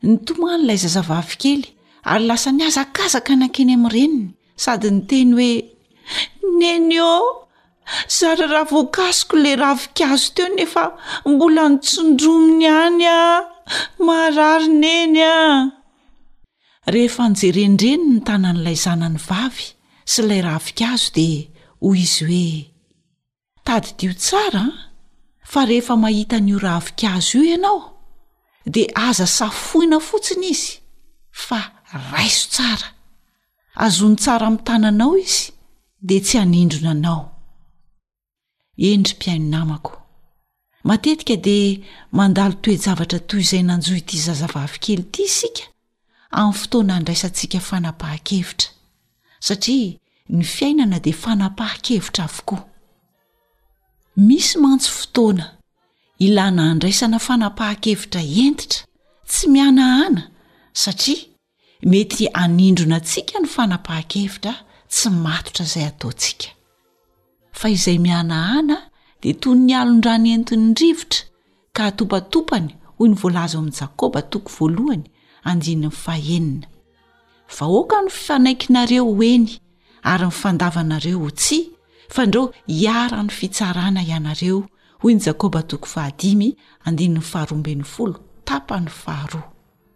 Nitomany ilay zazavavy kely ary lasa nihazakazaka nankeny amin'ny reniny sady niteny hoe Neny ô! Zary ravokasiko ilay ravinkazo teo nefa mbola notsindrominy ihany aho. Marary Neny a! Rehefa nijeren'ny reniny ny tanan'ilay zanany vavy sy ilay ravinkazo dia hoy izy hoe. Tadidio tsara an! Fa rehefa mahita an'io ravinkazo io ianao, dia aza safoina fotsiny izy fa raiso tsara. Azony tsara amin'ny tananao izy dia tsy hanindrona anao. Endri-piaino namako. Matetika dia mandalo toe-javatra toy izay nanjo ity zazavavy kely ity isika amin'ny fotoana andraisantsika fanapahan-kevitra, satria ny fiainana dia fanapahan-kevitra avokoa. Misy mantsy fotoana ilana andraisana fanapahan-kevitra hentitra, tsy mihanahana, satria, Mety hanindrona antsika ny fanapahan-kevitra tsy matotra izay ataontsika. Fa izay mihanahana dia toy ny alon-dra nentin'ny rivotra ka atopatopany hoy ny voalaza ao amin'ny Jakoba toko voalohany andininy fahenina. Vahoaka no fifanaikinareo ho eny ary ny fandavanareo ho tsy fa ndrao hiharan'ny fitsarana ianareo hoy ny Jakoba toko fahadimy andininy faharoa ambin'ny folo tapany faharoa.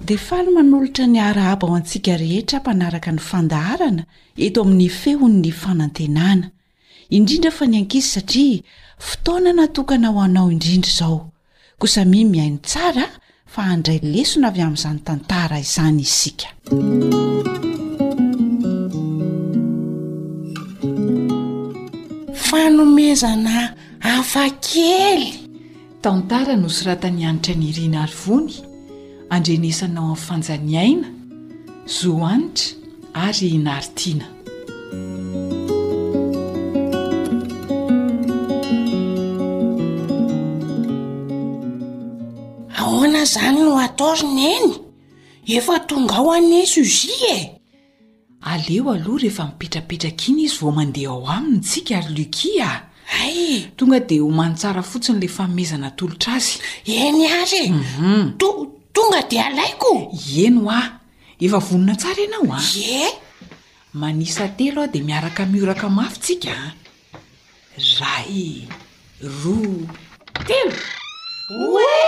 Dia faly manolotra ny arahaba ho antsika rehetra mpanaraka ny fandaharana eto amin'ny Feon'ny Fanantenana, indrindra fa ny ankizy satria fotoana natokana ho anao indrindra izao. Koa samia mihaino tsara fa handray lesona avy amin'izany tantara izany isika. Fanomezana hafakely. Tantara nosoratan'i Hanitra Nirina Arivony, Andrenesanao Amin'ny Fanjaniaina, Zo Hanitra ary i Inary Tiana. Ahoana izany no atao ry Neny? Efa tonga ao anie Suzy e! Aleo aloha rehefa mipetrapetraka iny izy vao mandeha ao aminy tsika ry Lucky a! Hay e! Tonga dia homany tsara fotsiny ilay fanomezana atolotra azy. Eny ary e! To, tonga dia alaiko! Ieny hoa! Efa vonona tsara ianao a! Ie! Manisa telo aho dia miaraka mioraka mafy tsika a! Iray, roa, telo! Oe!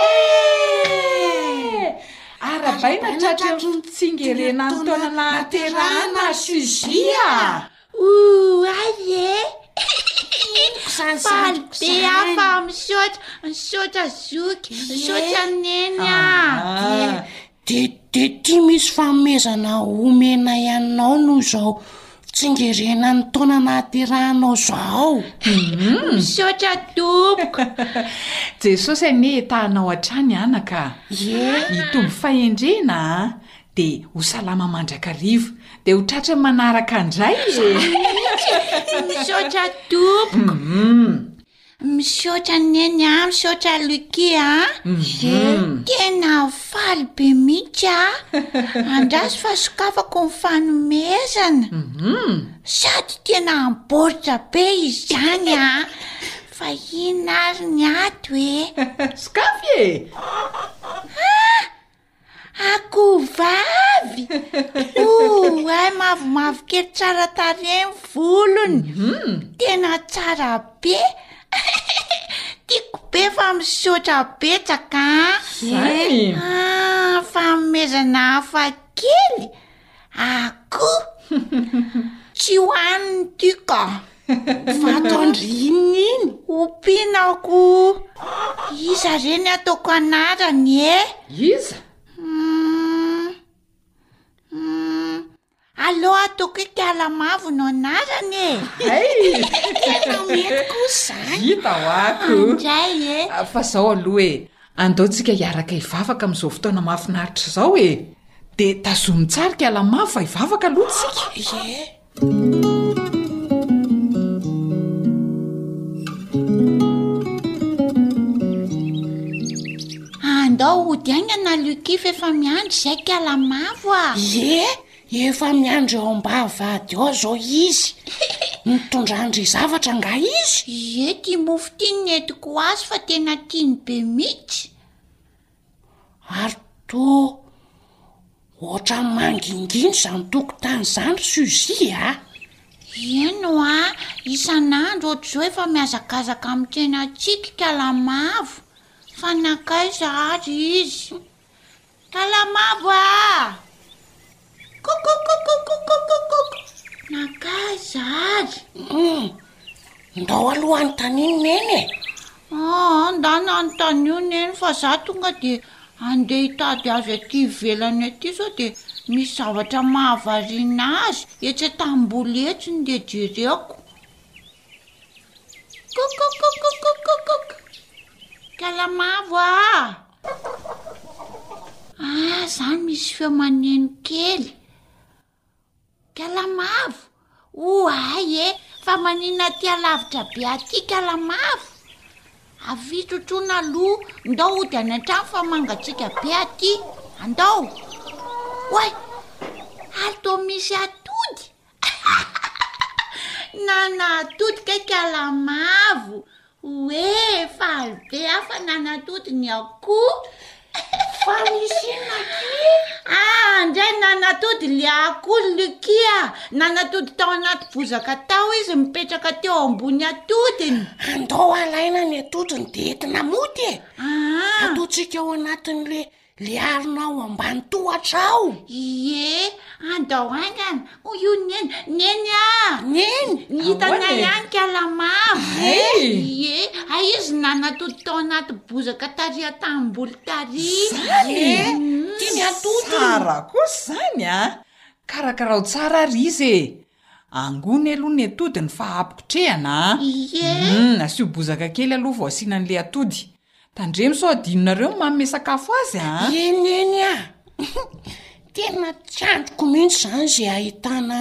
Arabaina tratry ny tsingerenan'ny taona nahaterahana Suzy a! Oay e! Faly be aho fa misaotra, misaotra zoky, misaotra neny a! De de ty misy fanomezana homenay anao noho izao fitsingerena ny taona nahaterahanao izao. Misaotra tompoko. Jesosy anie hetahanao hatrany anaka a. Ie. Hitombo fahendrena a. De ho salama mandrakariva. De ho tratry ny manaraka ndray e. Misaotra tompoko. Misaotra neny a, misaotra Lucky a. Mhm. Tena faly be mihitsy a. Andraso fa sokafako ny fanomezana. Mhm. Sady tena amboritra be izany a. Fa inona ary ny ato e? Sokafy e! Ah! Akovavy! Oh, ay mavomavo kely tsara tarehy ny volony. Mhm. Tena tsara be. Tiako be fa misaotra betsaka. Zany. Ah, fanomezana hafa kely. Akoho! Tsy hohaniny ty ka! Fa ataon-dry inona iny? Ompiana akoho! Iza re ny ataoko anarany e? Iza? Aleo ataoko hoe Talamavo no anarany e! Hay! Tena mety kosa izany! Vita ho akoho! Indray e! Fa izao aloha e! Andao tsika hiaraka hivavaka amin'izao fotoana mahafinaritra izao e! Dia tazomy tsara ity ala mavo fa hivavaka aloha tsika. Ie! Andao hody haingana Lucky f'efa miandry izahay k'ala mavo a! Ie! Efa miandry ao am-bavahady ao zao izy. Mitondra an-dry zavatra nga izy? Ie, ty mofo ty ny nentiko ho azy fa tena tiany be mihitsy. Ary toa ohatran'ny mangingina izany tokotany izany ry Suzy a! Ah. Eny hoa, isan'andro ohatr'izao efa mihazakazaka amin'ny tena tsikikala mavo. Fa nankaiza ary izy? Talamabo aa! Koukoukoukoukoukoukoukouk! Nankaiza ary? Hum! Ndao aloha anontanio Neny e! Aa! Ndana anontanio Neny fa za tonga de andeha hitady azy aty ivelany aty sao de misy zavatra mahavariana azy etsy an-tanimboly etsy nde jereko. Koukoukoukoukoukouk! Talamabo aa! Ah zany misy feo maneno kely kalamavo o ay e fa manina aty alavitra be aty kalamavo avitro trona aloha ndao hody any an-trano fa mangatsiaka be aty andao oay ary to misy atody na na atody kay kalamavo Hoe faly be aho fa nanatody ny akoho. Fa misy inona aky? Ah, ndray nanatody le akoho Lucky a. Nanatody tao anaty bozaka tao izy mipetraka teo ambony atodiny. Andao alaina ny atodiny de entina mody e. Ah. Ataontsika ao anatin'le Le arona ao ambany tohatra ao. Ie, andao haingana. Hoy io neny, neny a. Neny, ny hitanay e? ihany kalamavo. Hey! Ie, hay izy nanatody tao anaty bozaka tary atam-boly tary. Zany e! Tia ny atody io. Tsara kosa zany a. Karakarao tsara ary izy e. Angony aloha ny atody ny faha ampotrehana a! Humm asio bozaka kely aloha vao asiana an'ilay atody. Tandremo sao adinonareo ny manome sakafo azy a! Eny eny a! Tena tsy andriko mihitsy izany izay ahitana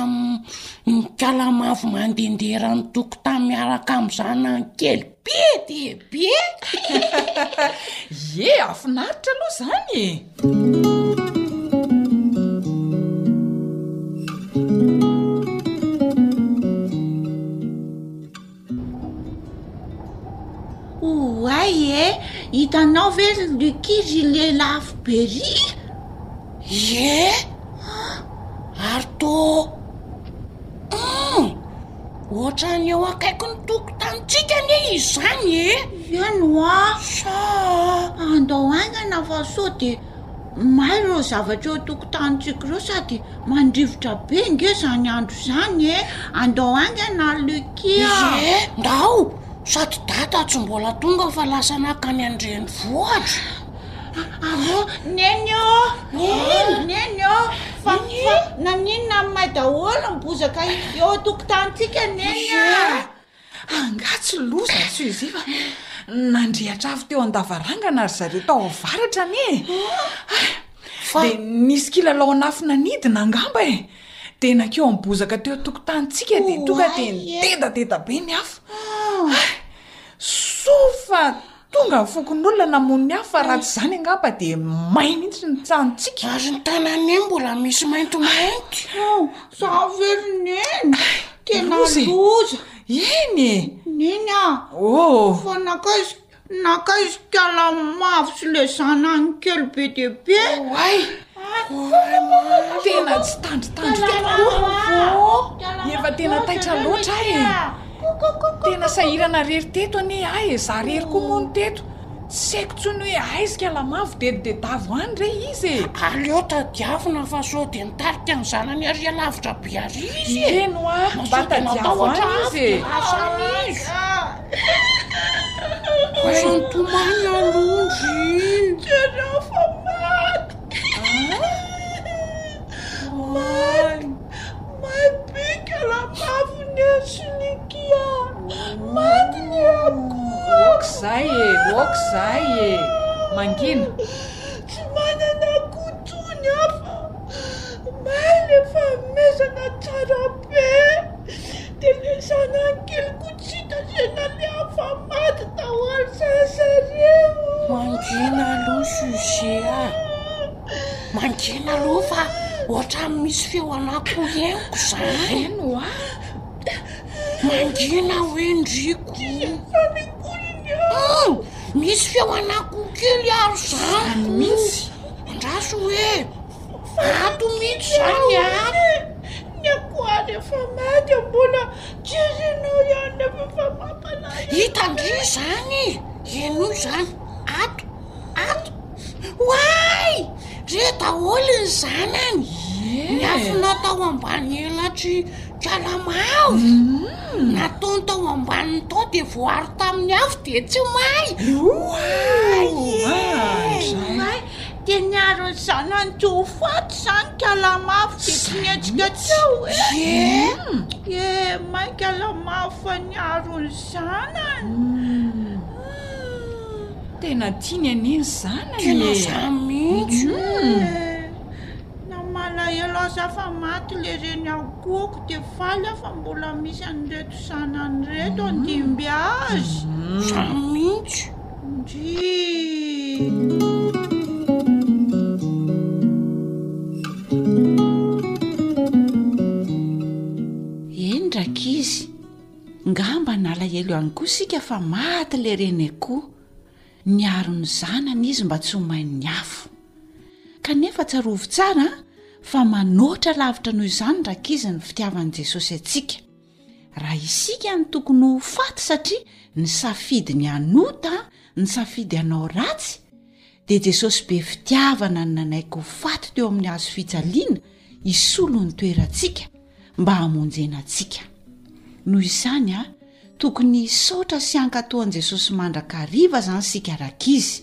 ny kalamavo mandehandeha eran'ny tokotany miaraka amin'ny zanany kely. Be dia be! Ie, afinaritra aloha izany e! Hitanao ve ry Lucky ry lelafo be ry? Ie! Ary tô! Hoatrany eo akaikin'ny tokotanintsika anie izany e! Ia no a? Sa andao haingana fa sao de may ireo zavatra eo an-tokotanintsika ireo sady mandrivotra be ange izany andro izany e! Andao haingana Lucky a! Ie, ndao! Sady Dada tsy mbola tonga fa lasa nankany an-drenivohitra. Aho, Neny ô! Neny! Neny ô! Fa naninona aminay daholo ny bozaka eo an-tokontanintsika Neny ah! Angaha tsy loza ry Suzy fa nandriatra afo teo an-davarangana ry zareo tao avaratra anie e! Dia nisy kilalao an'afo nanidina angamba e! Dia nankeo amin'ny bozaka teo an-tokontanintsika dia tonga dia nidedadeda be ny afo. Hay! Soa fa. Tonga ny fokonolona namono ny hafa, raha tsy izany angamba dia may mihitsy ny tranontsika. Ary ny tananay mbola misy maintimainty. Izaho ve ry Neny? Tena loza. Eny e! Neny a! Oh! Fa nankaiz- nankaiza ity ala mavo sy ilay zanany kely be dia be? Oay! Tena tsy tandritandro tokoa efa tena taitra loatra aho e! Tena sahirana irery teto anie aho e! Za irery koa moa no teto. Tsy haiko intsony hoe aiza i Kalamavo, dia dedavo any re izy e! Aleo tadiavina fa sao dia nitarika ny zanany ary hialavitra be àry izy e! Eny ho'a, mba tadiavo any izy e! Aza mitomany aloha ndry. Jereo fa maty. Maty. May bika lafafo ny Ensulikia. Maty ny akoho. Ok zay e, ok zay e. Mangina. Tsy manana akoho tsony aho fa may le fanomezana tsara be. Dia le zanany kely koa tsy hita ze nalefa maty tao antsasareo. Mangina aloha sujet a! Mangina aloha fa ohatrany misy feo an'akoho henoko zany. Eny wa! Mangina oe ndriko o! Fa mikoriny aho! Misy feo an'akoho kely ary zany! Zany mihitsy! Andraso oe! Vato mihitsy zany ny afo. Ny akoho any efa may dia mbola jerenao ihany nefa efa mampalahelo be. Hita ndry izany henoy izany ato ato. Oay! Re daholo ny zanany. Ny afo natao ambany elatry kalamavo. Nataony tao ambaniny tao dia voaro tamin'ny afo dia tsy may. Oay ee! May. Dia niaro ny zanany tsy ho faty izany Kalamafy dia tsy nihetsika tsia hoe ye may Kalamafy fa niaro ny zanany eh. Tena tiany anie ny zanany e. Tena izany mihitsy eh. Na malahelo aza aho fa maty ilay reny akohoko dia faly aho fa mbola misy an'ireto zanany ireto handimby azy. Izany mihitsy. Eny rankizy, ngamba nalahelo ihany koa isika fa maty ilay ren'Ekoho. Niaro ny zanany izy mba tsy ho main'ny afo. Kanefa tsarovy tsara fa manoatra lavitra noho izany rankizy ny fitiavan'i Jesosy antsika. Raha isika no tokony ho faty satria nisafidy ny hanota, nisafidy hanao ratsy, dia Jesosy be fitiavana no nanaiky ho faty teo amin'ny hazo fijaliana hisolo ny toerantsika mba hamonjena antsika. Noho izany, tokony hisaotra sy hankatò an'i Jesosy mandrakariva izany isika rankizy.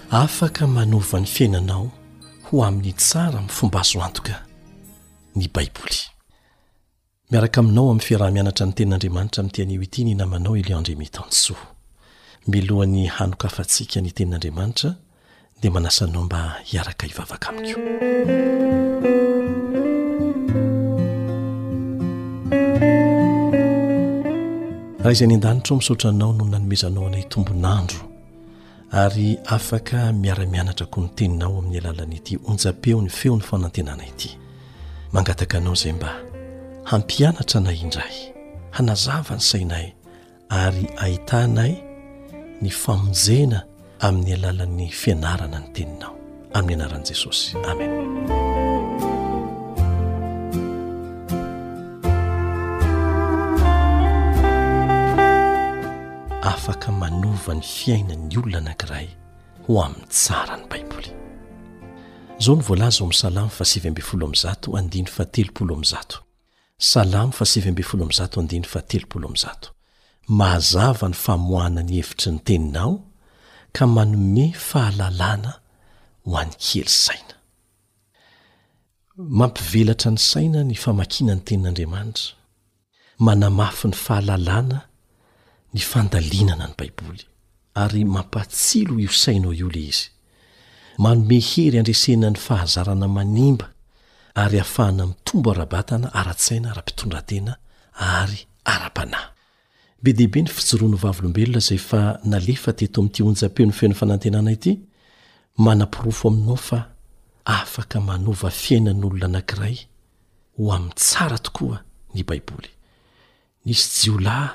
Afaka manova ny fiainanao ho amin'ny tsara amin'ny fomba azo antoka ny Baiboly. Miaraka aminao amin'ny fiaraha-mianatra ny Tenin'Andriamanitra amin'ity anio ity ny namanao i Léandre Mitansoa. Milohan'ny hanokafantsika ny Tenin'Andriamanitra dia manasa anao mba hiaraka hivavaka amiko. Ray izay any an-danitra ao misaotra anao no nanomezanao anay tombon'andro Ary afaka miara-mianatra koa ny Teninao amin'ny alalan'ity onjam-peon'ny feon'ny fanantenana ity. Mangataka Anao izay mba hampianatra anay indray, hanazava ny sainay ary ahitanay ny famonjena amin'ny alalan'ny fianarana ny Teninao. amin'ny anaran'i Jesosy. Amen. afaka manova ny fiainan'ny olona anankiray ho amin'ny tsara ny baiboly izao ny voalaza ao amin'ny salamo fa sivy ambin'ny folo amin'ny zato andiny fa telopolo amin'ny zato Salamo fa sivy ambin'ny folo amby zato andininy faha telopolo amby zato. Mahazava ny famoahana ny hevitry ny Teninao ka manome fahalalana ho an'ny kely saina. Mampivelatra ny saina ny famakiana ny Tenin'Andriamanitra. Manamafy ny fahalalana ny fandalinana ny Baiboly, ary mampatsilo io sainao io ilay izy. Manome hery handresena ny fahazarana manimba ary ahafahana mitombo ara-batana, ara-tsaina, ara-pitondran-tena ary ara-panahy. Be dia be ny fijoroan'ny Vavolombelona izay efa nalefa teto amin'ity onjam-peon'ny Feon'ny Fanantenana ity, manaporofo aminao fa afaka manova fiainan'olona anankiray ho amin'ny tsara tokoa ny Baiboly. Nisy jiolahy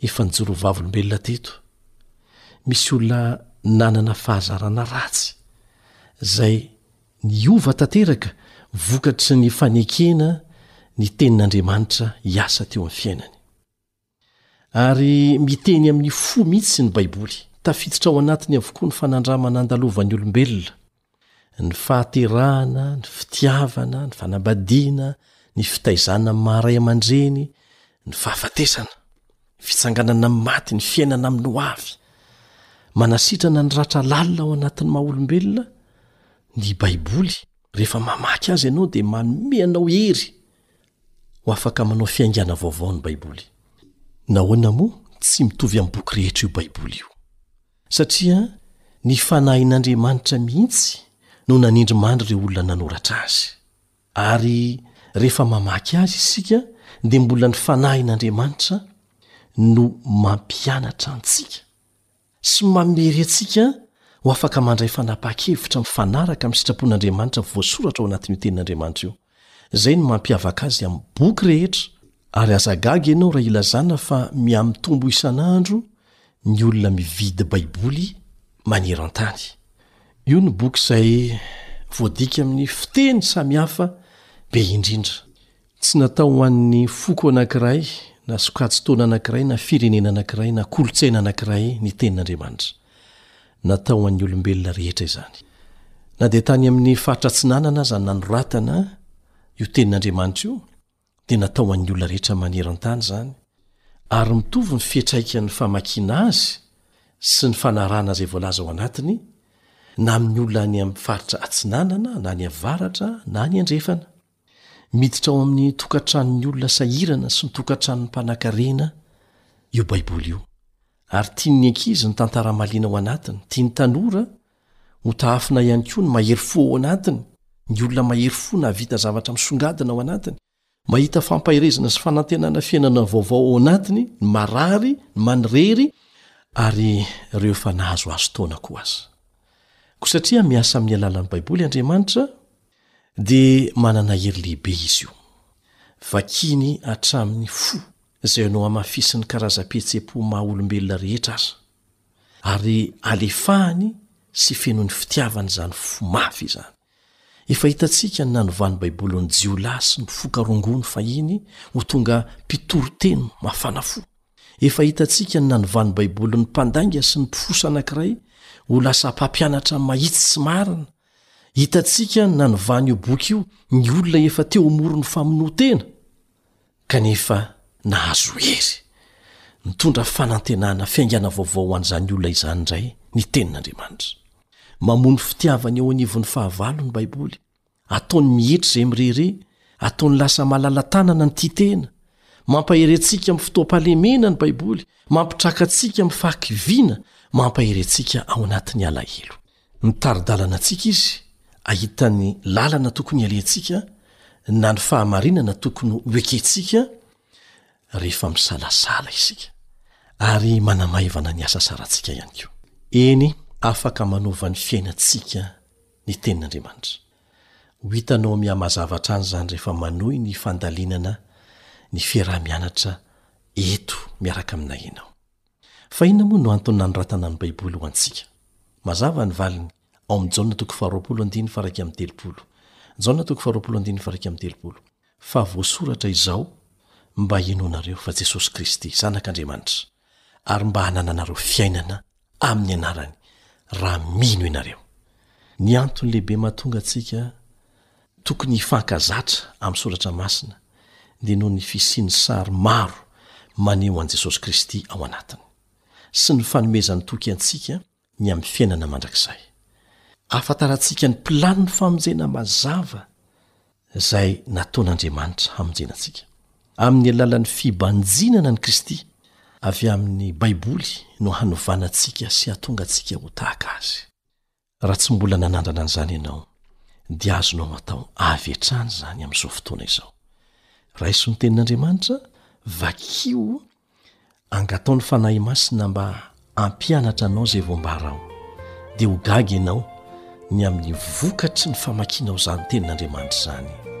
efa nijoro ho vavolombelona teto. Misy olona nanana fahazarana ratsy, izay niova tanteraka vokatry ny fanekena ny Tenin'Andriamanitra hiasa teo amin'ny fiainany. Ary miteny amin'ny fo mihitsy ny Baiboly. Tafiditra ao anatiny avokoa ny fanandramana andalovan'ny olombelona. Ny fahaterahana, ny fitiavana, ny fanambadiana, ny fitaizana amin'ny maha ray aman-dreny, ny fahafatesana, ny fitsanganana amin'ny maty, ny fiainana amin'ny ho avy. Manasitrana ny ratra lalina ao anatin'ny maha olombelona ny Baiboly. Rehefa mamaky azy ianao, dia manome anao hery ho afaka manao fiaingàna vaovao ny Baiboly. Nahoana moa tsy mitovy amin'ny boky rehetra io Baiboly io? Satria ny fanahin'Andriamanitra mihitsy no nanindry mandry ireo olona nanoratra azy. Ary rehefa mamaky azy isika dia mbola ny fanahin'Andriamanitra no mampianatra antsika sy mamery antsika ho afaka mandray fanapaha-kevitra mifanaraka amin'ny sitrapon'Andriamanitra voasoratra ao anatin'io Tenin'Andriamanitra io. Izay no mampiavaka azy amin'ny boky rehetra, ary aza gaga ianao raha ilazana fa mihamitombo isan'andro ny olona mividy Baiboly maneran-tany. Io no boky izay voadika amin'ny fiteny samihafa be indrindra. Tsy natao ho an'ny foko anankiray, na sokajin-taona anankiray, na firenena anankiray, na kolontsaina anankiray ny Tenin'Andriamanitra. Natao ho an'ny olombelona rehetra izany. Na dia tany amin'ny faritra atsinanana aza nanoratana io tenin'Andriamanitra io, dia natao ho an'ny olona rehetra maneran-tany izany, ary mitovy ny fiantraikan'ny famakiana azy sy ny fanarahana izay voalaza ao anatiny, na amin'ny olona any amin'ny faritra atsinanana na any avaratra na any andrefana. Miditra ao amin'ny tokantranon'ny olona sahirana sy ny tokantranon'ny mpanankarena io Baiboly io, ary tian'ny ankizy ny tantara mahaliana ao anatiny. Tian'ny tanora ho tahafina ihany koa ny mahery fo ao anatiny. Ny olona mahery fo nahavita zavatra misongadina ao anatiny, mahita fampaherezana sy fanantenana fiainana vaovao ao anatiny, ny marary, ny manirery, ary ireo efa nahazoazo taona koa aza. Koa satria miasa amin'ny alalan'ny Baiboly Andriamanitra, Dia manana hery lehibe izy io. Vakiny hatramin'ny fo izay anao hamafisin'ny karazam-pihetseham-po maha-olombelona rehetra aza, ary alefahany sy fenoiny fitiavana izany fo mafy izany. Efa hitantsika ny nanovan'ny Baiboly ny jiolahy sy ny mpifoka rongony fahiny ho tonga mpitoriteny mafana fo. Efa hitantsika ny nanovan'ny Baiboly ny mpandainga sy ny mpifosa anankiray ho lasa mpampianatra mahitsy sy marina Hitantsika ny nanovan'io boky io ny olona efa teo amoron'ny famonoan-tena, kanefa nahazo hery. Nitondra fanantenana fiaingàna vaovao ho an'izany olona izany indray ny Tenin'Andriamanitra. Mamoa ny fitiavany eo anivon'ny fahavalo ny Baiboly. Ataony mihetra izay mirehareha, ataony lasa malala-tànana ny tia tena. Mampahery antsika amin'ny fotoam-pahalemena ny Baiboly, mampitraka antsika amin'ny fahakiviana, mampahery antsika ao anatin'ny alahelo. Mitari-dalana antsika izy ahita ny lalana tokony hialentsika na ny fahamarinana tokony ho ekentsika rehefa misalasala isika ary manamaivana ny asa sarantsika ihany koa. Eny, afaka manova ny fiainantsika ny Tenin'Andriamanitra. Ho hitanao mihamazava hatrany izany rehefa manohy ny fandalinana ny fiaraha-mianatra eto miaraka aminay ianao. Fa inona moa no antony nanoratana ny Baiboly ho antsika? Mazava ny valiny ao amin'ny Jaona toko faharoapolo andininy faharaika amby telopolo. Jaona toko faharoapolo andininy faharaika amby telopolo. Fa voasoratra izao mba hinoanareo fa Jesosy Kristy Zanak'Andriamanitra, ary mba hanananareo fiainana amin'ny anarany, raha mino ianareo. Ny antony lehibe mahatonga antsika Tokony hifankazatra amin'ny Soratra Masina dia noho ny fisian'ny sary maro maneho an'i Jesosy Kristy ao anatiny, sy ny fanomezany toky antsika ny amin'ny fiainana mandrakizay. Ahafantarantsika ny planin'ny famonjena mazava izay nataon'Andriamanitra hamonjena antsika. Amin'ny alalan'ny fibanjinana an'i Kristy avy amin'ny Baiboly no hanovana antsika sy hahatonga antsika ho tahaka Azy. Raha tsy mbola nanandrana an'izany ianao, dia azonao atao avy hatrany izany amin'izao fotoana izao. Raiso ny Tenin'Andriamanitra, vakio, angataho ny Fanahy Masina mba hampianatra anao izay voambara ao, dia ho gaga ianao ny amin'ny vokatry ny famakianao izany Tenin'Andriamanitra izany.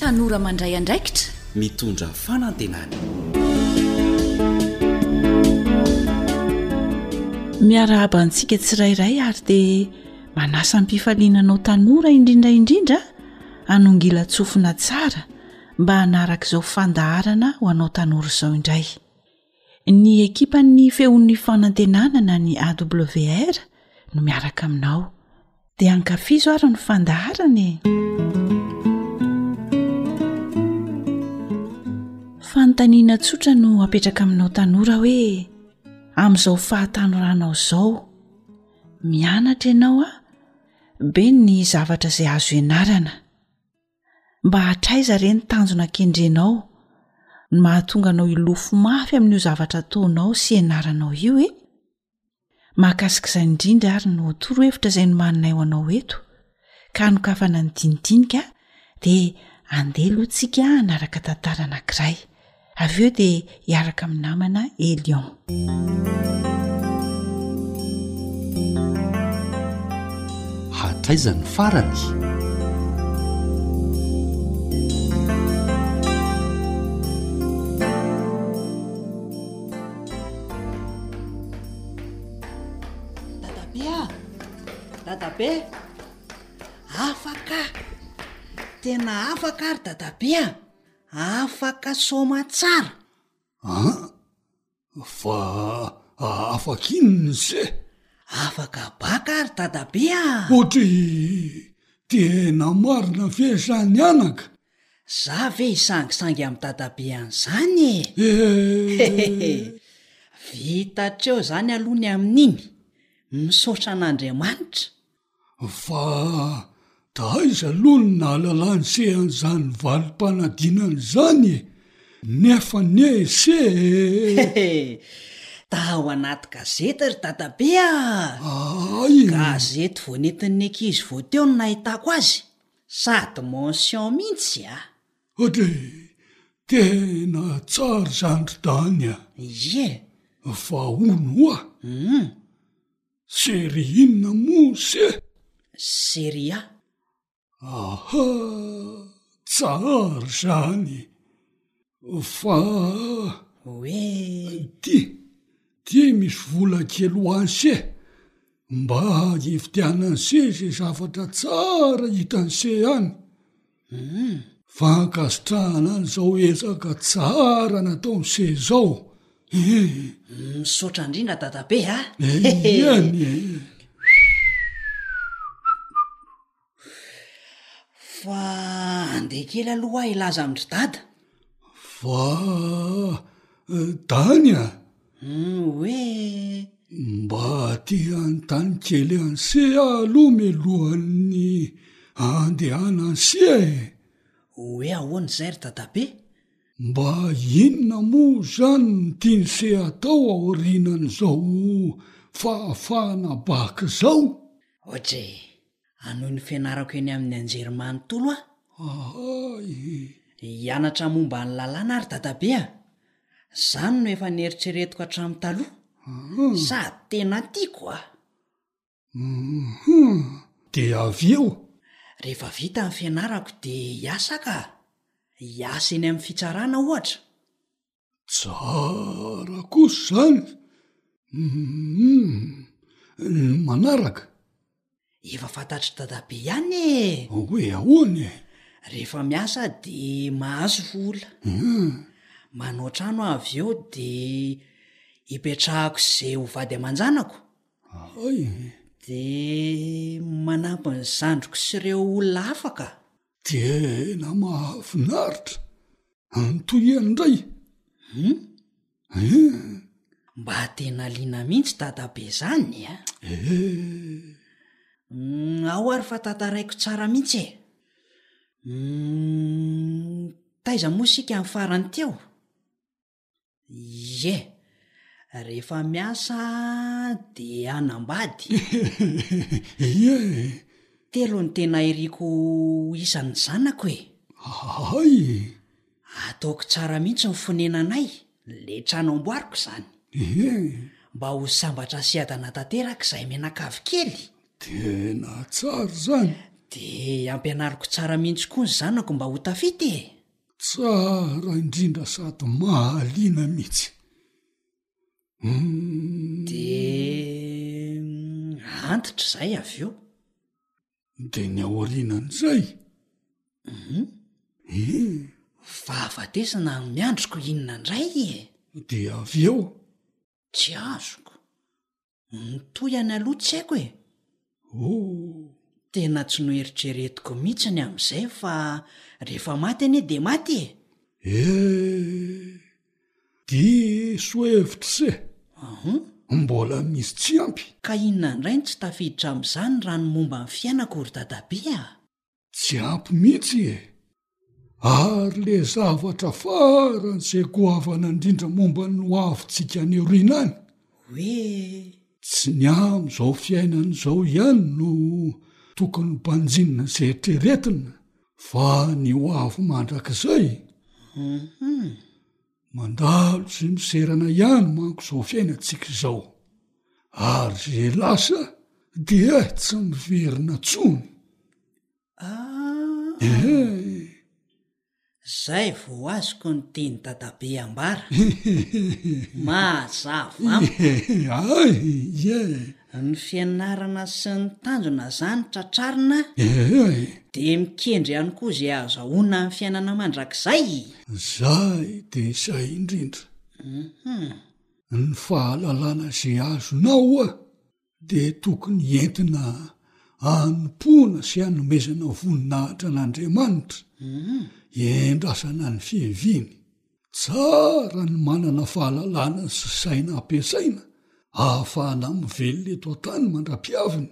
Tanora mandray andraikitra. Mitondra fanantenana. Miarahaba antsika tsirairay ary dia manasa am-pifaliana anao tanora indrindra indrindra hanongilan-tsofina tsara mba hanaraka izao fandaharana ho anao tanora izao indray. Ny ekipan'ny Feon'ny Fanantenana na ny AWR no miaraka aminao. Dia ankafizo ary ny fandaharana e! Fanontaniana tsotra no apetraka aminao tanora hoe amin'izao fahatanoranao izao. Mianatra ianao a! Be ny zavatra izay azo ianarana. mba hatraiza re ny tanjona kendrenao ny mahatonga anao hilofo mafy amin'io zavatra ataonao sy ianaranao io e mahakasika izay indrindra ary no toro hevitra izay no maninay ho anao eto ka anokafana ny dinidinika dia andeha lohantsika hanaraka tantara anankiray avy eo dia hiaraka amin'ny namana elion hatraizan'ny farany dadabe a dadabe afaka tena afaka ary dadabe a Afaka soamatsara an! Fa afaka inona ise? Afaka baka ary dadabe a! Otry tena marina ve izany anaka? Za ve hisangisangy am dadabe an'izany e! Hehehe! Vita hatreo izany aloha ny amin'iny! Misaotra an'Andriamanitra! Fa da aiza aloha ny nahalalany se an'izany valim-panadinana izany e! Nefa anie se e! Da ao anaty gazety ry dadabe a! Ay! Gazety vao nentin'ny ankizy vao teo no nahitako azy, sady mention mihitsy a! Ody! Tena tsara izany ry dany a! Ie! Fa hono hoa! Hum! Serie inona moa se eh? Serie A. Aha, tsara zany. Fa. Hoe. Ty, ty misy vola kely ho any se eh. Mba hividianany se ze zavatra tsara hitan'i se any. Humm. Fankasitrahana an'izao ezaka tsara nataon'i se izao eh. Misaotra indrindra dadabe a! Eny e! Fa andeha kely aloha aho hilaza amin-dry dada. Fa Dany a! Hoe. Mba aty an-tany kely anse aho aloha milohan'ny andehana ansia e! Hoe ahoana izay ry dadabe? Mba inona moa izany no tian'se hatao aorianan'izao fahafahana bac izao? Hoatry. Hanohy ny fianarako eny amin'ny Anjerimanontolo aho. Hianatra momba ny lalàna ary dadabe a! Izany no efa neritreretiko hatramin'ny taloha. Sady tena tiako a! Dia avy eo? Rehefa vita ny fianarako dia hiasa aho ka! Hiasa eny amin'ny fitsarana ohatra. Tsara kosa zany uhm ny manaraka? Efa fantatr'i dadabe ihany e! Hoe ahoana e? Rehefa miasa de mahazo vola, manao trano aho avy eo de ipetrahako izay ho vady aman-janako, de manampy ny zandriko sy ireo olona hafa ka! Tena mahafinaritra! Antohiany indray um um. Mba tena liana mihitsy dadabe izany a! Eh! Um ao ary fa tantaraiko tsara mihitsy e! Um taiza moa isika ny farany teo? Ie, rehefa miasa de hanambady. Ie. Telo no tena iriko ho isan'ny zanako e. Hay e. Ataoko tsara mihitsy ny fonenanay, le trano amboariko izany. Ie. Mba ho sambatra asiadana tanteraka izay mianakavy kely. Tena tsara izany. De ampianariko tsara mihitsy koa ny zanako mba ho tafita e. Tsara indrindra sady mahaliana mihitsy. Dia antitra izay avy eo. Dia ny aorianan'izay. Fahafatesana no miandriko inona indray e? Dia avy eo. Tsy azoko. Mitohy any aloha tsy haiko e! Ooh! Tena tsy noeritreretiko mihitsy ny amin'izay fa rehefa maty anie dia maty e! Eehh! Diso hevitra se! Ahon! Mbola misy tsy ampy! Ka inona indray no tsy tafiditra amin'izany raha ny momba ny fiainako ry Dadabe ah! tsy ampy mihitsy e! ary le zavatra farany izay goavana indrindra momba ny ho avintsika any aoriana any, hoe tsy ny amin'izao fiainana izao ihany no tokony ho banjinina sy eritreretina fa ny ho avy mandrakizay. Mandalo sy miserana ihany manko izao fiainantsika izao, ary ze lasa dia tsy miverina intsony. Ah! Ehe! Zay vo azoko ny tian'i dadabe ambara. Mazava amiko. Ehe! Ay! Ie! Ny fianarana sy ny tanjona zany tratrarina dia mikendry ihany koa izay ahazahoana ny fiainana mandrakizay? Izay dia izay indrindra. Ny fahalalana izay azonao dia tokony entina anompoana sy anomezana voninahitra an'Andriamanitra, iandrasana ny fiaviany. Tsara ny manana fahalalana sy saina ampiasaina ahafahana mivelona eto an-tany mandra-pihaviny,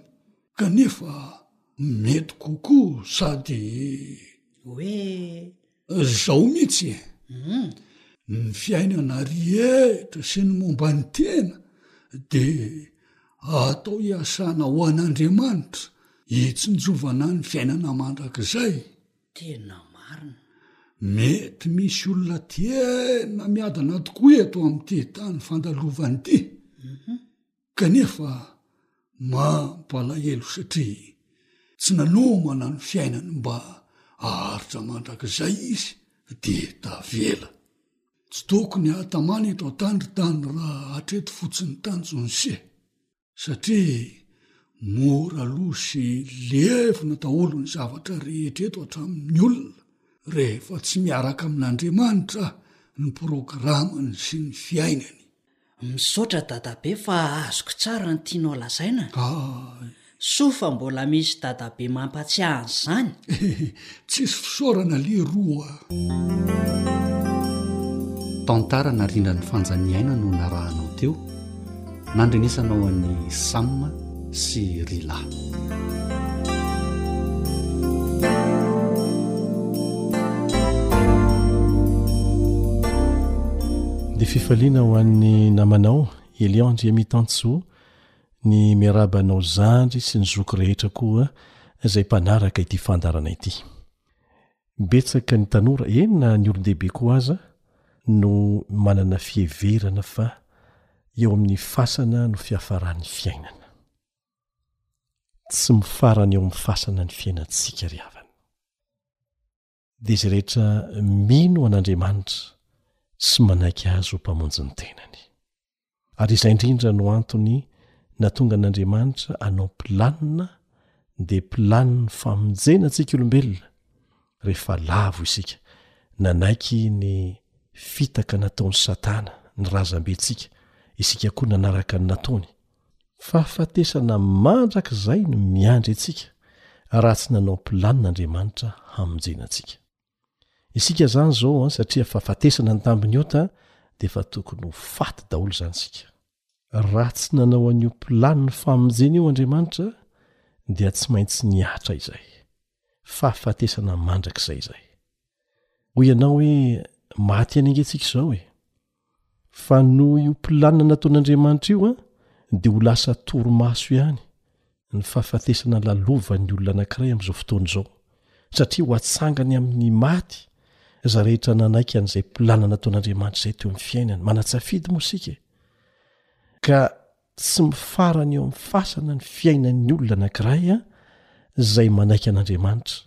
kanefa mety kokoa sady Hoe. Izao mihitsy e! Ny fiainana rehetra sy ny momba ny tena dia atao hiasana ho an'Andriamanitra, hitsinjovana ny fiainana mandrakizay. Tena marina. Mety misy olona tena miadana tokoa eto amin'ity tany fandalovana ity, kanefa mampalahelo satria tsy nanomana ny fiainany mba haharitra mandrakizay izy dia tavela. Tsy tokony hahatamana eto an-tany ry tany raha hatreto fotsiny tanjon'ise. satria mora lo sy levona daholo ny zavatra rehetra eto hatramin'ny olona rehefa tsy miaraka amin'Andriamanitra ny programany sy ny fiainany. Misaotra dadabe fa azoko tsara ny tianao lazaina. Hay. Soa fa mbola misy dadabe mampatsiahy an'izany. Tsisy fisaorana leroa a. Tantara narindra ny fanjaniaina no narahanao teo, nandrenesanao an'i Sam sy Rila. Dia fifaliana ho an'ny namanao Elion Andriamitansoa Ny miarahaba anao zandry sy ny zoky rehetra koa izay mpanaraka ity fandaharana ity. Betsaka ny tanora, eny na ny olon-dehibe koa aza, no manana fiheverana fa eo amin'ny fasana no fiafaran'ny fiainana. Tsy mifarana eo amin'ny fasana ny fiainantsika ry havana. dia izay rehetra mino an'Andriamanitra sy manaiky Azy ho Mpamonjy ny tenany. Ary izay indrindra no antony natonga an'Andriamanitra hanao planina, dia planin'ny famonjena antsika olombelona, rehefa lavo isika, nanaiky ny fitaka nataon'i Satana, ny razambentsika, isika koa nanaraka ny nataony. Fahafatesana mandrakizay no miandry antsika raha tsy nanao planina Andriamanitra hamonjena antsika. Isika izany izao an, satria fahafatesana ny tambin'ny ota dia efa tokony ho faty daholo izany isika. Raha tsy nanao an'io planiny famonjena io Andriamanitra dia tsy maintsy nihatra izay. fahafatesana mandrakizay izay hoy ianao hoe maty any angentsika izao e fa noho io planina nataon'andriamanitra io a dia ho lasa toromaso ihany ny fahafatesana lalovan'ny olona anankiray amin'izao fotoana izao satria ho atsangany amin'ny maty za rehetra nanaiky an'izay planina nataon'andriamanitra izay teo amin'ny fiainany manatsafidy mosika e ka Tsy mifarana eo amin'ny fasana ny fiainan'ny olona anankiray izay manaiky an'Andriamanitra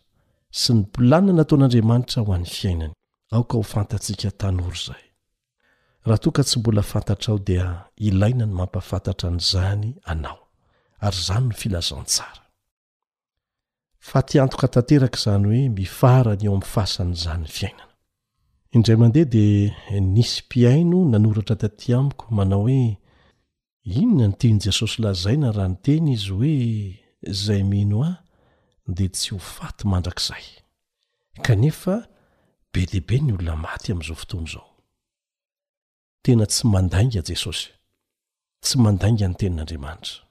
sy ny planina nataon'Andriamanitra ho an'ny fiainany. Aoka ho fantatsika tanora izay. Raha toa ka tsy mbola fantatrao dia ilaina ny mampahafantatra an'izany anao. Ary izany no filazantsara. fa ty antoka tanteraka izany hoe mifarany eo amin'ny fasany izany ny fiainana. Indray mandeha dia nisy mpihaino nanoratra taty amiko manao hoe inona ny tian'i Jesosy lazaina raha niteny izy hoe izay mino ahy dia tsy ho faty mandrakizay. Kanefa be dia be ny olona maty amin'izao fotoana izao. Tena tsy mandainga Jesosy. Tsy mandainga ny tenin'Andriamanitra.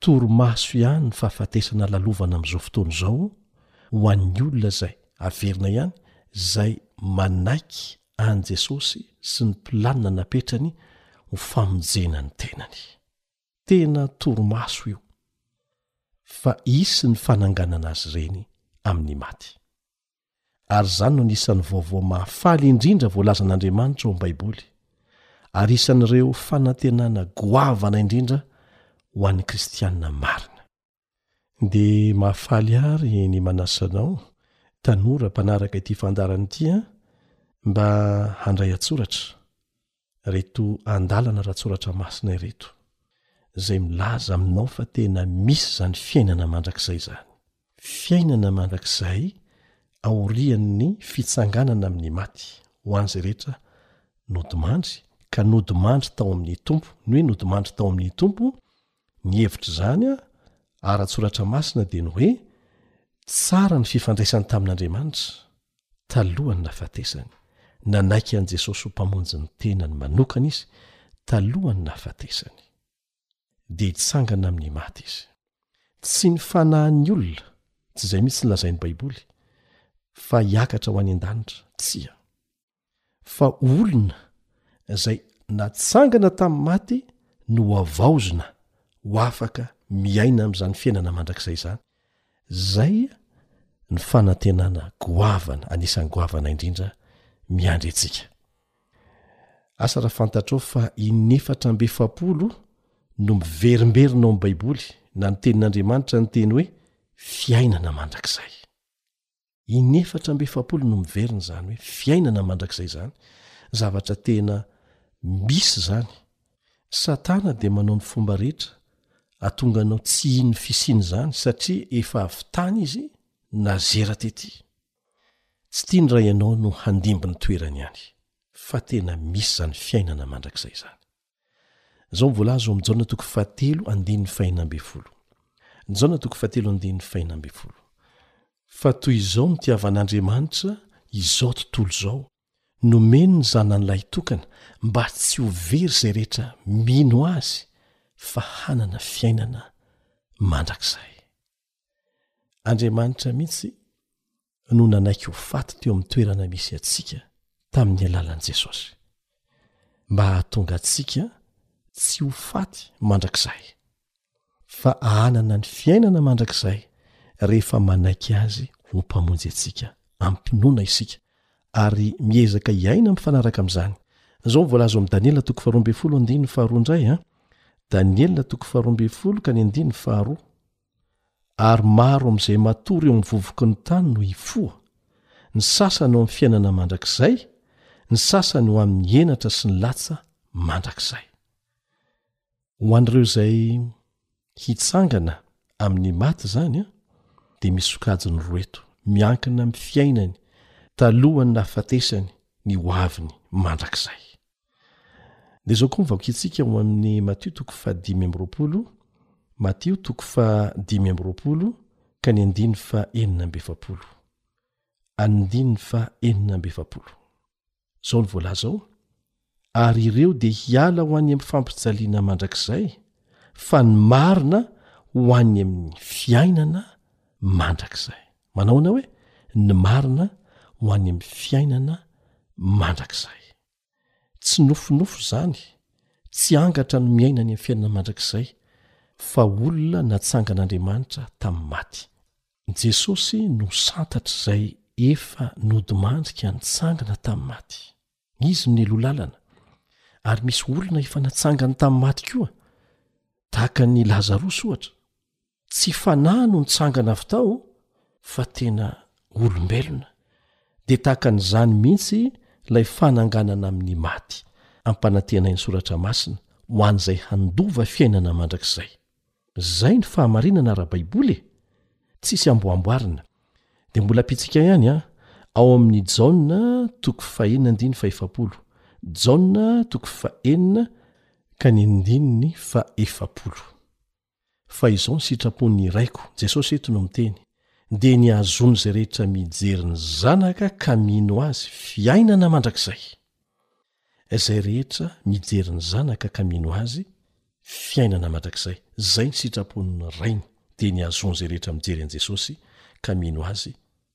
Torimaso ihany ny fahafatesana lalovana amin'izao fotoana izao ho an'ny olona izay, averina ihany, izay manaiky an'i Jesosy sy ny planina napetrany ho famonjena ny tenany. Tena torimaso io fa hisy ny fananganana azy ireny amin'ny maty. ary izany no anisan'ny vaovao mahafaly indrindra voalazan'Andriamanitra ao amin'ny Baiboly, ary isan'ireo fanantenana goavana indrindra ho an'ny Kristianina marina. Dia mahafaly àry ny manasa anao, tanora mpanaraka ity fandaharana ity, mba handray an-tsoratra. reto andalana ara-tsoratra masina ireto, izay milaza aminao fa tena misy izany fiainana mandrakizay izany, fiainana mandrakizay aorian'ny fitsanganana amin'ny maty, ho an'izay rehetra nodimandry ka nodimandry tao amin'ny Tompo, ny hoe nodimandry tao amin'ny Tompo, ny hevitr'izany ara-tsoratra masina dia ny hoe, tsara ny fifandraisany tamin'Andriamanitra. talohan'ny nahafatesany. Nanaiky an'i Jesosy ho Mpamonjy ny tenany manokana izy talohan'ny nahafatesany. Dia hitsangana amin'ny maty izy. Tsy ny fanahin'ny olona, tsy izay mihitsy no lazain'ny Baiboly, fa hiakatra ho any an-danitra. Tsia. fa olona izay natsangana tamin'ny maty no havaozina ho afaka miaina amin'izany fiainana mandrakizay izany, izay ny fanantenana goavana anisan'ny goavana indrindra miandry antsika. Asa raha fantatrao fa inefatra amby efapolo no miverimberina ao amin'ny Baiboly na ny Tenin'Andriamanitra ny teny hoe fiainana mandrakizay. In'efatra amby efapolo no miverina izany hoe fiainana mandrakizay izany, zavatra tena misy izany. Satana dia manao ny fomba rehetra hatonga anao tsy hino ny fisian'izany satria efa avy tany izy nazera tety. Tsy tiany raha ianao no handimby ny toerany any fa tena misy izany fiainana mandrakizay izany. Izao no voalaza ao amin'ny Jaona toko fahatelo andininy fahena ambin'ny folo. Jaona toko fahatelo andininy fahena ambin'ny folo. Fa toy izao no tiavan'Andriamanitra izao tontolo izao, nomeny ny Zanany Lahitokana mba tsy ho very izay rehetra mino Azy fa hanana fiainana mandrakizay. Andriamanitra mihitsy no nanaiky ho faty teo amin'ny toerana misy antsika tamin'ny alalan'i Jesosy, mba hahatonga antsika tsy ho faty mandrakizay, fa hanana ny fiainana mandrakizay rehefa manaiky Azy ho Mpamonjy antsika amim-pinoana isika, ary miezaka hiaina mifanaraka amin'izany. Izao no voalaza ao amin'ny Daniela toko faharoa ambin'ny folo andininy faharoa indray an, Daniela toko faharoa ambin'ny folo ka ny andininy faharoa. Ary maro amin'izay matory eo amin'ny vovoky ny tany no hifoha, ny sasany ho amin'ny fiainana mandrakizay, ny sasany ho amin'ny henatra sy ny latsa mandrakizay. Ho an'ireo izay hitsangana amin'ny maty izany an, dia misy sokajiny roa eto, miankina amin'ny fiainany talohan'ny nahafatesany ny hoaviny mandrakizay. dia zao koa nyvaokintsika ho amin'ny matio toko fa dimy ambyroapolo matio toko fa dimy ambyroapolo ka ny andiny fa enina amby efapolo andiny fa enina amby efapolo zao ny voalaza ao ary ireo dia hiala ho any amin'ny fampijaliana mandrakizay fa ny marina ho any amin'ny fiainana mandrakizay manahoana hoe ny marina ho any amin'ny fiainana mandrakizay Tsy nofinofy izany, tsy angatra no miaina any amin'ny fiainana mandrakizay, fa olona natsangan'Andriamanitra tamin'ny maty. Jesosy no santatr'izay efa nodimandrika nitsangana tamin'ny maty. Izy no nialoha lalana. Ary misy olona efa natsangany tamin'ny maty koa, tahaka an'i Lazarosy ohatra. tsy fanahy no nitsangana avy tao fa tena olombelona dia tahaka an'izany mihitsy ilay fananganana amin'ny maty ampanantena iny soratra masina ho an'izay handova fiainana mandrakizay zay ny fahamarinana ara-baiboly e tsisy amboamboarina dia mbola pitsika ihany a ao amin'ny jaona toko fahena ndiny faefapolo jaona toko fahenina ka ny ndininy fa efapolo Fa izao ny sitrapon'ny Raiko, Jesosy eto no miteny, dia ny hahazoan'izay rehetra mijery ny Zanaka ka mino Azy fiainana mandrakizay. Izay rehetra mijery ny Zanaka ka mino Azy, fiainana mandrakizay. Izay ny sitrapon'ny Rainy, dia ny hahazoan'izay rehetra mijery an'i Jesosy ka mino Azy,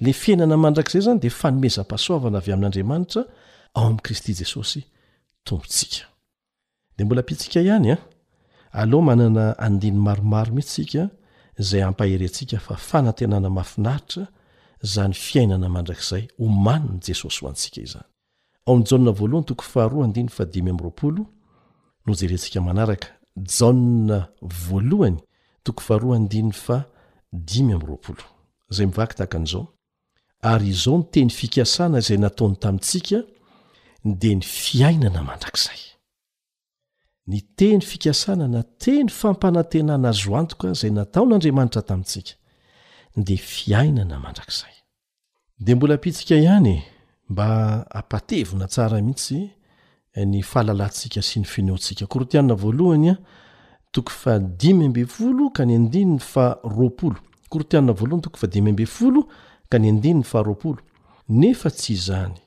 Ilay fiainana mandrakizay izany dia fanomezam-pahasoavana avy amin'Andriamanitra ao amin'i Kristy Jesosy Tompontsika. Dia mbola ampiantsika ihany an, aloha manana andiny maromaro mihitsy tsika izay hampaherentsika fa fanantenana mahafinaritra izany fiainana mandrakizay omanin'i Jesosy ho antsika izany. Ao amin'ny Jaona voalohany toko faharoa andininy fahadimy amby roapolo no jerentsika manaraka. Jaona voalohany toko faharoa andininy faha dimy amby roapolo, izay mivaky tahaka an'izao, Ary izao ny teny fikasana izay nataony tamintsika, dia ny fiainana mandrakizay. ny teny fikasana na teny fampanantenana azo antoka izay nataon'andriamanitra tamintsika dia fiainana mandrakizay dia mbola pitsika ihany e mba apatevina tsara mihitsy ny fahalalantsika sy ny finoantsika korotianina voalohany a toko fa dimy ambe folo ka ny andininy fa roapolo korotianina voalohany toko fa dimy ambe folo ka ny andininy fa roapolo nefa tsy izany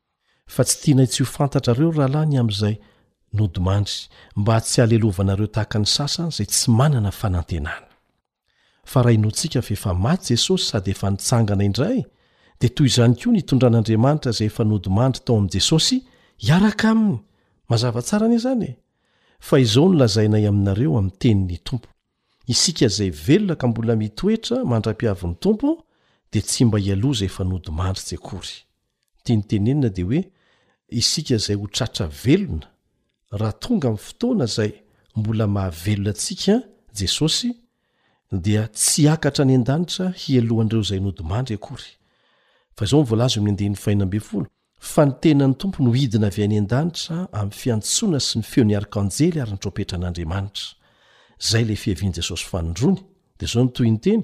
fa tsy tianay tsy ho fantatrareo rahalahy ny amin'izay nodimandry mba tsy halelovanareo tahaka ny sasany izay tsy manana fanantenana. Fa raha inoantsika fa efa maty Jesosy sady efa nitsangana indray dia toy izany koa nitondran'Andriamanitra izay efa nodimandry tao amin'i Jesosy hiaraka aminy. Mazava tsara anie izany e! Fa izao no lazainay aminareo amin'ny tenin'ny Tompo, isika izay velona ka mbola mitoetra mandra-piavin'ny Tompo dia tsy mba hialoha izay efa nodimandry tsy akory. Tiany tenenina dia hoe isika izay ho tratra velona raha tonga amin'ny fotoana izay mbola mahavelona antsika Jesosy dia tsy hiakatra any an-danitra hialohan'ireo izay nodimandry akory. Fa izao no voalaza eo amin'ny andininy fahenina ambin'ny folo, Fa ny tenan'ny Tompo no hidina avy any an-danitra amin'ny fiantsoana sy ny feon'ny arkanjely ary ny trompetra an'Andriamanitra. Izay ilay fiavian'i Jesosy fanindroany. Dia izao no tohiny teny,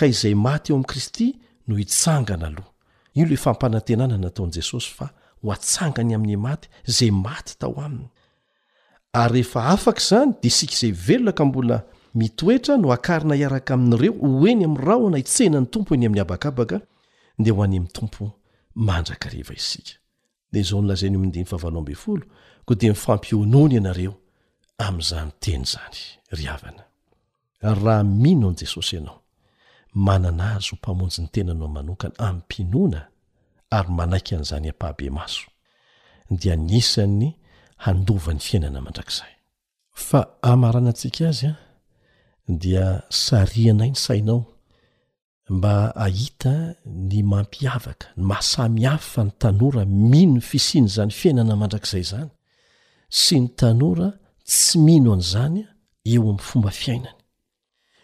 ka izay maty ao amin'i Kristy no hitsangana aloha. Io ilay fampanantenana nataon'i Jesosy fa ho atsangany amin'ny maty izay maty tao aminy. Ary rehefa afaka izany, dia isika izay velona ka mbola mitoetra no hakarina hiaraka amin'ireo ho eny amin'ny rahona hitsehinan'ny Tompo eny amin'ny habakabaka, dia ho any amin'ny Tompo mandrakariva isika. dia izao nolazain'i Omy Ndimy fahavalo ambin'ny folo, Koa dia mifampionona ianareo amin'izany teny izany, ry havana. Ary raha mino an'i Jesosy ianao, manana Azy ho Mpamonjy ny tenanao manokana amim-pinoana ary manaiky an'izany ampahibemaso, dia anisan'ny handova ny fiainana mandrakizay. Fa hamaranantsika azy dia sarianay ny sainao mba hahita ny mampiavaka ny mahasamy hafa ny tanora mino ny fisian' izany fiainana mandrakizay izany sy ny tanora tsy mino an' izany eo amin'ny fomba fiainany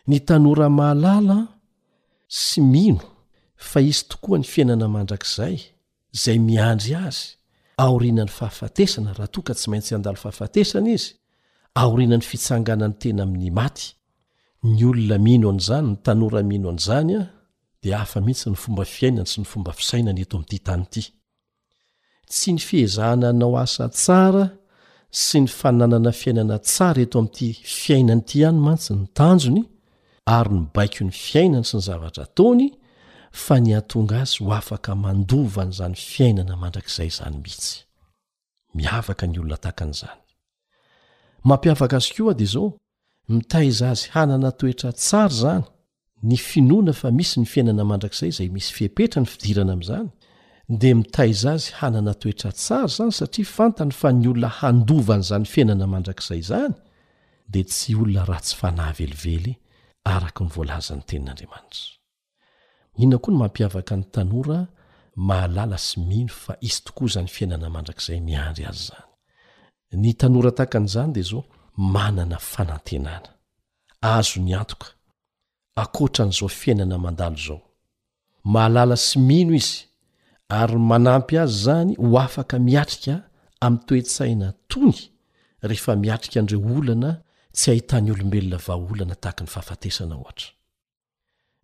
ny tanora mahalala sy mino fa hisy tokoa ny fiainana mandrakizay izay miandry azy aorianan'ny fahafatesana raha toa ka tsy maintsy handalo fahafatesana izy aorianan'ny fitsanganany tena amin'ny maty ny olona mino an'izany ny tanora mino an'izany a dia hafa mihitsy ny fomba fiainany sy ny fomba fisainany eto amin'ity tany ity tsy ny fihezahana anao asa tsara sy ny fananana fiainana tsara eto amin'ity fiainany ity ihany mantsy ny tanjony ary ny baikon'ny fiainany sy ny zavatra ataony fa ny hahatonga azy ho afaka mandova an'izany fiainana mandrakizay izany mihitsy. Miavaka ny olona tahaka an'izany. Mampiavaka azy koa dia izao, mitaiza azy hanana toetra tsara izany, ny finoana fa misy ny fiainana mandrakizay izay misy fepetra ny fidirana amin'izany, dia mitaiza azy hanana toetra tsara izany satria fantany fa ny olona handova an'izany fiainana mandrakizay izany dia tsy olona ratsy fanahy velively araka ny voalazan'ny Tenin'Andriamanitra. Inona koa no mampiavaka ny tanora mahalala sy mino fa hisy tokoa izany fiainana mandrakizay miandry azy izany? Ny tanora tahaka an'izany dia izao manana fanantenana. Azony antoka. ankoatra an'izao fiainana mandalo izao. Mahalala sy mino izy, ary manampy azy izany ho afaka miatrika amin'ny toe-tsaina tony rehefa miatrika an'ireo olana tsy hahitan'ny olombelona vahaolana tahaka ny fahafatesana, ohatra.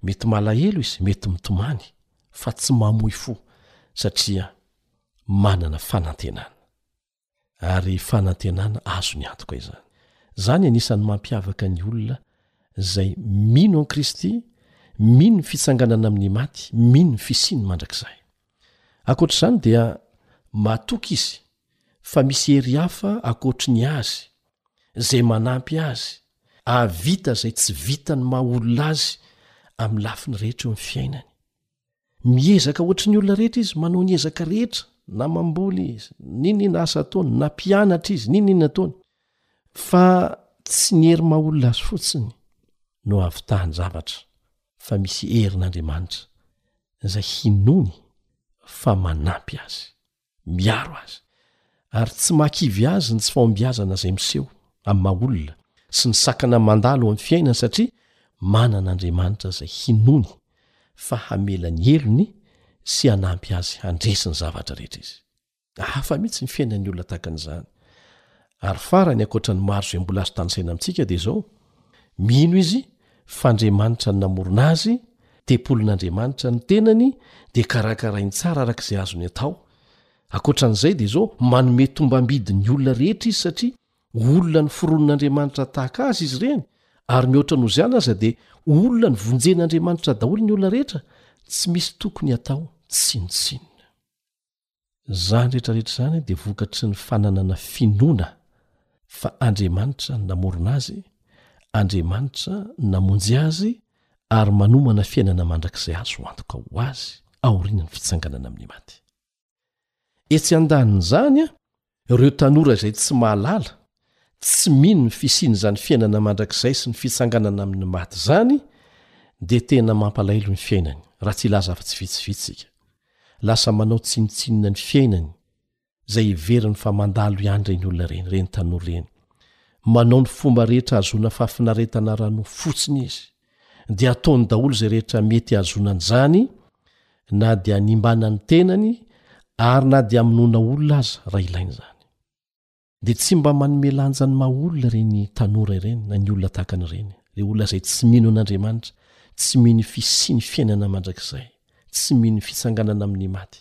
Mety malahelo izy, mety mitomany, fa tsy mamoy fo, satria manana fanantenana. ary fanantenana azo ny antoka izany zany anisan'ny mampiavaka ny olona zay mino an kristy mino ny fitsanganana amin'ny maty mino ny fisiny mandrakizay akoatr'izany dia matoka izy fa misy hery hafa akoatry ny azy zay manampy azy ahavita zay tsy vitan'ny maha olona azy amin'ny lafiny rehetra eo amin'ny fiainany miezaka ohatry ny olona rehetra izy manao ny ezaka rehetra na mamboly izy niniana asa ataony na mpianatra izy niniana ataony fa tsy ny hery maha olona azy fotsiny no avitahany zavatra fa misy herin'andriamanitra izay hinoany fa manampy azy miaro azy ary tsy mahakivy azy ny tsy fahombiazana izay miseho amin'ny maha olona sy ny sakana mandalo amin'ny fiainany satria manana Andriamanitra izay hinoany fa hamela ny helony sy hanampy azy handresy ny zavatra rehetra izy. Hafa mihitsy ny fiainan'ny olona tahaka an'izany. Ary farany ankoatra ny maro izay mbola azo tanisaina amintsika dia izao, mino izy f'Andriamanitra no namorona azy, tempolin'Andriamanitra ny tenany dia karakarainy tsara araka izay azony atao, ankoatran'izay dia izao manome tombambidy ny olona rehetra izy satria olona noforonin'Andriamanitra tahaka azy izy ireny ary mihoatra noho izany aza dia olona nivonjen'Andriamanitra daholo ny olona rehetra, tsy misy tokony atao tsinontsinona. Izany rehetra rehetra izany dia vokatry ny fananana finoana fa Andriamanitra no namorona azy, Andriamanitra no namonjy azy ary manomana fiainana mandrakizay azo antoka ho azy aorian'ny fitsanganana amin'ny maty. Etsy andanin'izany, Ireo tanora izay tsy mahalala, tsy mino ny fisian'izany fiainana mandrakizay sy ny fitsanganana amin'ny maty izany dia tena mampalaelo ny fiainany, raha tsy hilaza afa-tsy vitsivitsy isika. Lasa manao tsinontsinona ny fiainany, izay heveriny fa mandalo ihany ireny olona ireny, ireny tanora ireny. Manao ny fomba rehetra hahazoana fahafinaretana ara-nofo fotsiny izy. dia ataony daholo izay rehetra mety hahazoana an'izany na dia hanimbana ny tenany ary na dia hamonoana olona aza raha ilaina izany. Dia tsy mba manome lanja ny maha olona ireny tanora ireny na ny olona tahaka an'ireny, ilay olona izay tsy mino an'Andriamanitra, tsy mino ny fisian'ny fiainana mandrakizay, tsy mino ny fitsanganana amin'ny maty.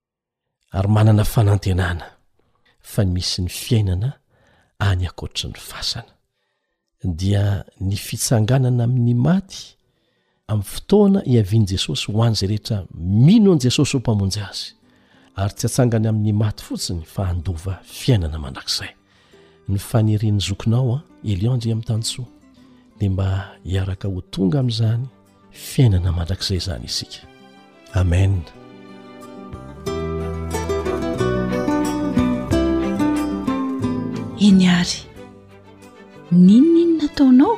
ary manana fanantenana fa misy ny fiainana any ankoatry ny fasana dia ny fitsanganana amin'ny maty amin'ny fotoana hiavian'i jesosy ho an'izay rehetra mino an'i jesosy ho mpamonjy azy ary tsy atsangany amin'ny maty fotsiny fa handova fiainana mandrakizay ny fanirian'ny zokinao an Elion Andriamitansoa dia mba hiaraka ho tonga amin'izany fiainana mandrakizay izany isika amen eny ary ninoninona ataonao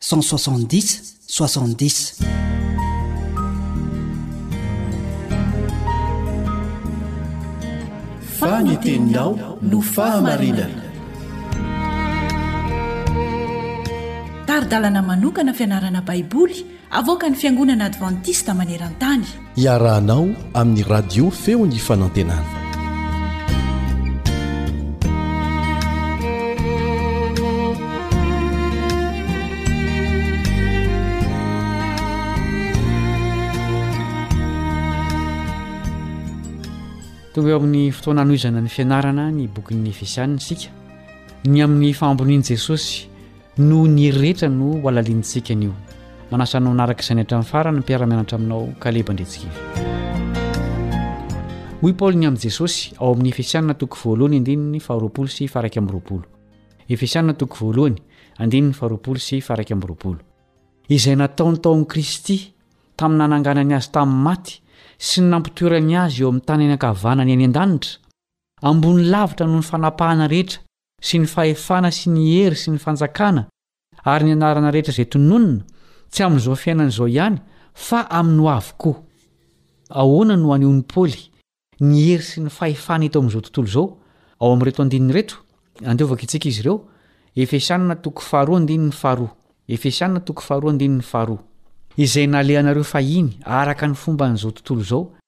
Cent soixante dix soixante dix. Fa ny teninao no fahamarinana. Tari-dalana manokana fianarana Baiboly avoakan'ny Fiangonana Advantista maneran-tany. Iarahanao amin'ny radio feo ny fanantenana. Tonga eo amin'ny fotoana hanohizana ny fianarana ny bokin'ny Efesianina isika. Ny amin'ny fahambonian'i Jesosy Noho ny hery rehetra no halalintsika anio. Manasa anao hanaraka izany hatramin'ny farany ny mpiara-mianatra aminao Kaleba Andriantsikivy. Hoy Paoly ny amin'i Jesosy ao amin'ny Efesiana toko voalohany andininy faharoapolo sy faharaika amby roapolo. Efesiana toko voalohany andininy faharoapolo sy faharaika amby roapolo. Izay nataony tao amin'i Kristy tamin'ny nananganany azy tamin'ny maty sy ny nampitoerany azy eo amin'ny tanany ankavanany any an-danitra, ambony lavitra noho ny fanapahana rehetra sy ny fahefana sy ny hery sy ny fanjakana ary ny anarana rehetra izay tononina, tsy amin'izao fiainana izao ihany, fa amin'ny ho avy koa. Ahoana no anehoan'i Paoly ny hery sy ny fahefana eto amin'izao tontolo izao, ao amin'ireto andininy ireto? Andeha ho vakintsika izy ireo, Efesiana toko faharoa andininy faharoa, Efesiana toko faharoa andininy faharoa. Izay nalehanareo fahiny, araka ny fomban'izao tontolo izao,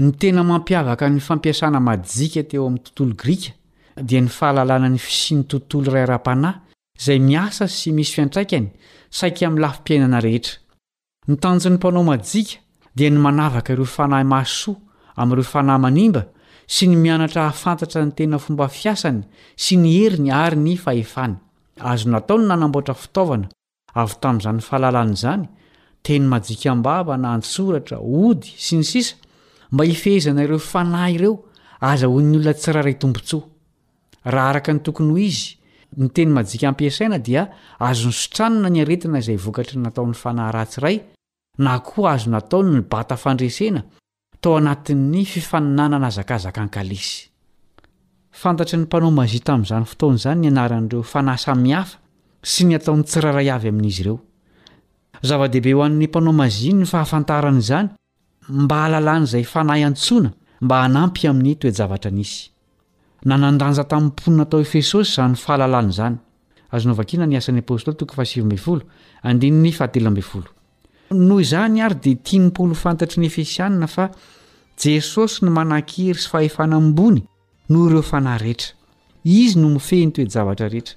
Ny tena mampiavaka ny fampiasana majika teo amin'ny tontolo grika dia ny fahalalana ny fisian'ny tontolo iray ara-panahy izay miasa sy misy fiantraikany saiky amin'ny lafim-piainana rehetra. Ny tanjon'ny mpanao majika dia ny manavaka ireo fanahy mahasoa amin'ireo fanahy manimba sy ny mianatra hahafantatra ny tena fomba fiasany sy ny heriny ary ny fahefany. Azo natao ny nanamboatra fitaovana Avy tamin'izany fahalalana izany, teny majika am-bava na an-tsoratra, ody, sy ny sisa Mba hifehezana ireo fanahy ireo, azahoan'ny olona tsirairay tombontsoa. Raha araka ny tokony ho izy, ny teny majika ampiasaina dia azony sitranina ny aretina izay vokatry ny nataon'ny fanahy ratsy iray, na koa azo natao ny nibata fandresena tao anatin'ny fifaninanana hazakazaka an-kalesy. Fantatry ny mpanao mazia tamin'izany fotoana izany ny anaran'ireo fanahy samihafa sy ny ataon'ny tsirairay avy amin'izy ireo. Zava-dehibe ho an'ny mpanao mazia ny fahafantarany izany mba hahalalany izay fanahy antsoina mba hanampy amin'ny toe-javatra nisy. Nanan-danja tamin'ny mponina tao Efesosy izany fahalalana izany. Azonao vakina ny Asan'ny Apostoly toko fahasivy ambin'ny folo, andininy fahatelo ambin'ny folo. Noho izany àry dia tian'ny Paoly ho fantatry ny Efesianina fa Jesosy no manan-kery sy fahefana ambony noho ireo fanahy rehetra. Izy no mifehy ny toe-javatra rehetra.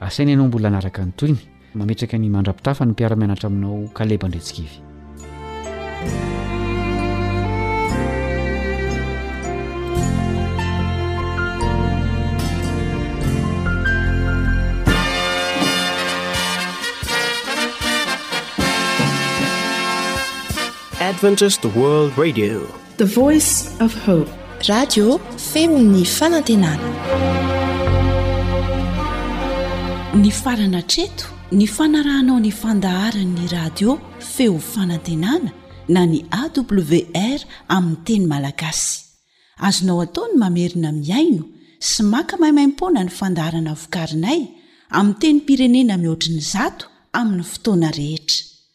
Asaina ianao mbola hanaraka ny tohiny. Mametraka ny mandra-pitafa ny mpiara-mianatra aminao Kaleba Andretsikivy. Adventist World Radio. The voice of hope. Radio feon'ny fanantenana. Nifarana hatreto ny fanarahanao ny fandaharan'ny radio feo fanantenana na ny AWR amin'ny teny malagasy. Azonao atao ny mamerina mihaino sy maka maimaimpoana ny fandaharana vokarinay amin'ny tenim-pirenena mihoatry ny zato amin'ny fotoana rehetra.